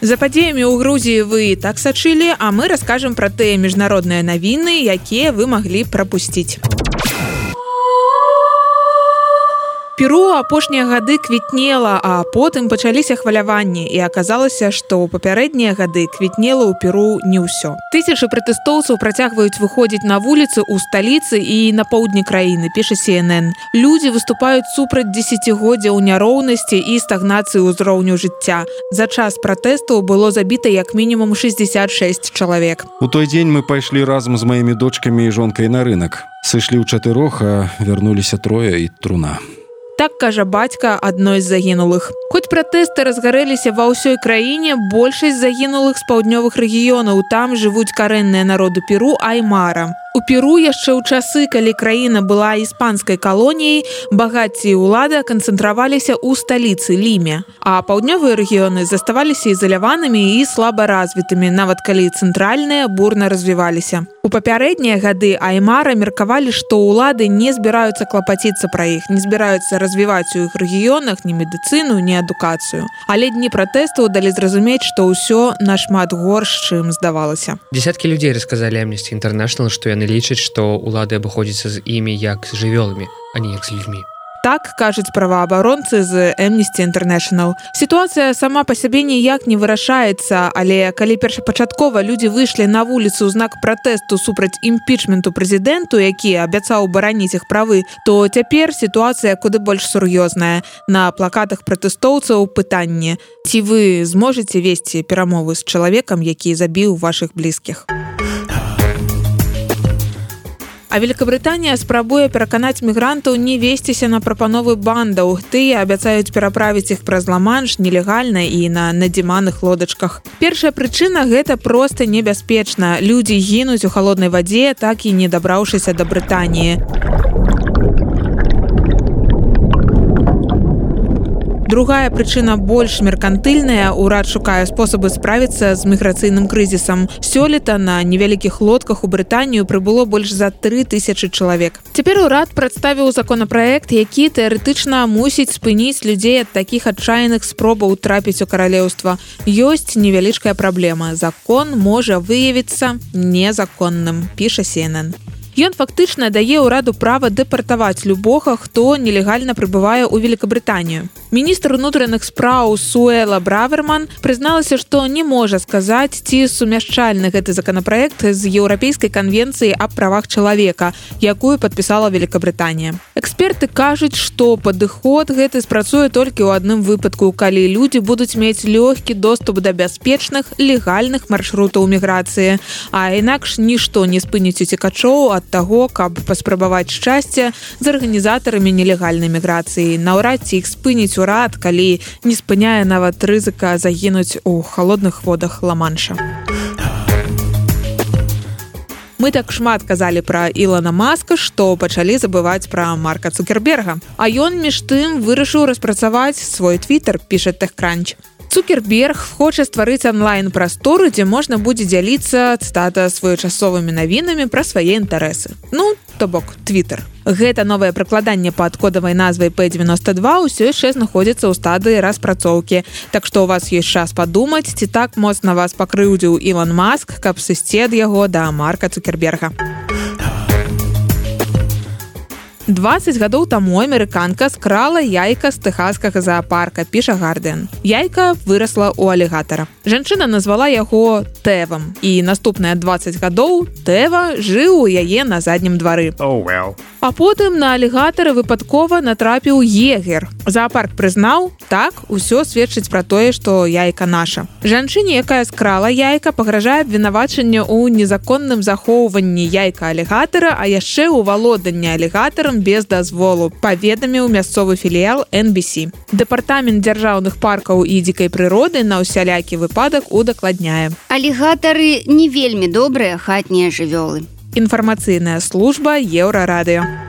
За падзеямі ў Грузіі вы так сачылі, а мы раскажам пра тыя міжнародныя навіны, якія вы маглі прапусціць. Перу апошнія гады квітнела а потым пачаліся хваляванні і аказалася што ў папярэднія гады квітнела ў перу не ўсё. Тысячы пратэстоўцаў працягваюць выходзіць на вуліцы ў сталіцы і на поўдні краіны піша cnn людзі выступаюць супраць десятгоддзяў няроўнасці і стагнацыі ўзроўню жыцця. За час пратэстаў было забіта як мінімум 66 чалавек. У той дзень мы пайшлі разам з маімі дочкамі і жонкай на рынок сышлі ў чатырох а вярнуліся трое і труна так кажа бацька адной з загінулых. Хоць пратэсты разгарэліся ва ўсёй краіне большасць загінулых з паўднёвых рэгіёнаў. Там жывуць карэнныя народы перу аймара У перу яшчэ ў часы калі краіна была іспанскай калоніяй багацці ўлада канцэнтраваліся ў сталіцы ліме а паўднёвыя рэгіёны заставаліся ізаляванымі і слаба развітымі нават калі цэнтральныя бурна развіваліся. У папярэднія гады аймара меркавалі што ўлады не збіраюцца клапаціцца пра іх не збіраюцца развіваць у іх рэгіёнах ні медыцыну ні адукацыю. Але дні пратэстаў далі зразумець што ўсё нашмат горш чым здавалася. Десяткі людзей расказалі амнісці інтэрнэшнл што яны лічаць што ўлады абыходзяцца з імі як з жывёламі а не як з людзьмі. Так кажуць праваабаронцы з эмнісці інтэрнэшнл сітуацыя сама па сябе ніяк не вырашаецца але калі першапачаткова людзі выйшлі на вуліцу ў знак пратэсту супраць імпічменту прэзідэнту які абяцаў бараніць іх правы то цяпер сітуацыя куды больш сур'ёзная. На плакатах пратэстоўцаў пытанне ці вы зможаце весці перамовы з чалавекам які забіў ваших блізкіх А Великабрытанія спрабуе пераканаць мігрантаў не весціся на прапановы бандаў. Тыя абяцаюць пераправіць іх праз ламанш нелегальна і на надзіманых лодачках. Першая прычына гэта проста небяспечна. Людзі гінуць у халоднай вадзе, так і не дабраўшыся да Брытаніі. Другая прычына больш меркантыльная урад шукае спосабы справіцца з міграцыйным крызісам. Сёлета на невялікіх лодках у Брытанію прыбыло больш за 3000 чалавек. Цяпер урад прадставіў законапраект, які тэарэтычна мусіць спыніць людзей ад такіх адчайных спробаў трапіць у каралеўства. Ёсць невялічкая праблема. Закон можа выявіцца незаконным, піша Сенэн. Ён фактычна дае ўраду права дэпартаваць любога, хто нелегальна прыбывае ў Великабрытанію. Міністр унутраных спраў Суэла Браверман прызналася, што не можа сказаць, ці сумяшчальны гэты законапраект з еўрапейскай канвенцыі аб правах чалавека, якую падпісала Великабрытанія. Эксперты кажуць, што падыход гэты спрацуе толькі ў адным выпадку, калі людзі будуць мець лёгкі доступ да бяспечных легальных маршрутаў міграцыі. А інакш нішто не спыніць уцікачоў ад таго, каб паспрабаваць шчасце з арганізатарамі нелегальнай міграцыі, наўрад ці іх спыніць урад, калі не спыняе нават рызыка загінуць у халодных водах ла-манша. Мы так шмат казалі пра Ілана Маска, што пачалі забываць пра марка Цукерберга. А ён між тым вырашыў распрацаваць свой твиттер, піша Тэхкранч. Цукерберг хоча стварыць онлайн-прастору, дзе можна будзе дзяліцца цытата своечасовымі навінамі пра свае інтарэсы. Ну, то бок Twitter. Гэта новае прыкладанне пад кодавай назвай P92 ўсё яшчэ знаходзіцца ў стадыі распрацоўкі. Так што у вас ёсць час падумаць, ці так моцна вас пакрыўдзіў Іван Маск, каб сысці ад яго да марка Цукерберга. 20 гадоў таму амерыканка скрала яйка з тэхаскага зоапарка піша гарден яйка вырасла у алігатара. Жанчына назвала яго тэвам і наступныя 20 гадоў тэва жыў у яе на заднім двары. Oh, well. А потым на алігатары выпадкова натрапіў егер. Зоапарк прызнаў так усё сведчыць пра тое што яйка наша. Жанчыне якая скрала яйка пагражае абвінавачанне ў незаконным захоўванні яйка алігатара а яшчэ ў валоданне алігатарам без дазволу паведаміў мясцовы філіял NBC дэпартамент дзяржаўных паркаў і дзікай прыроды на ўсялякі выпадак удакладняе. Алігатары не вельмі добрыя хатнія жывёлы інфармацыйная служба еўрарадыё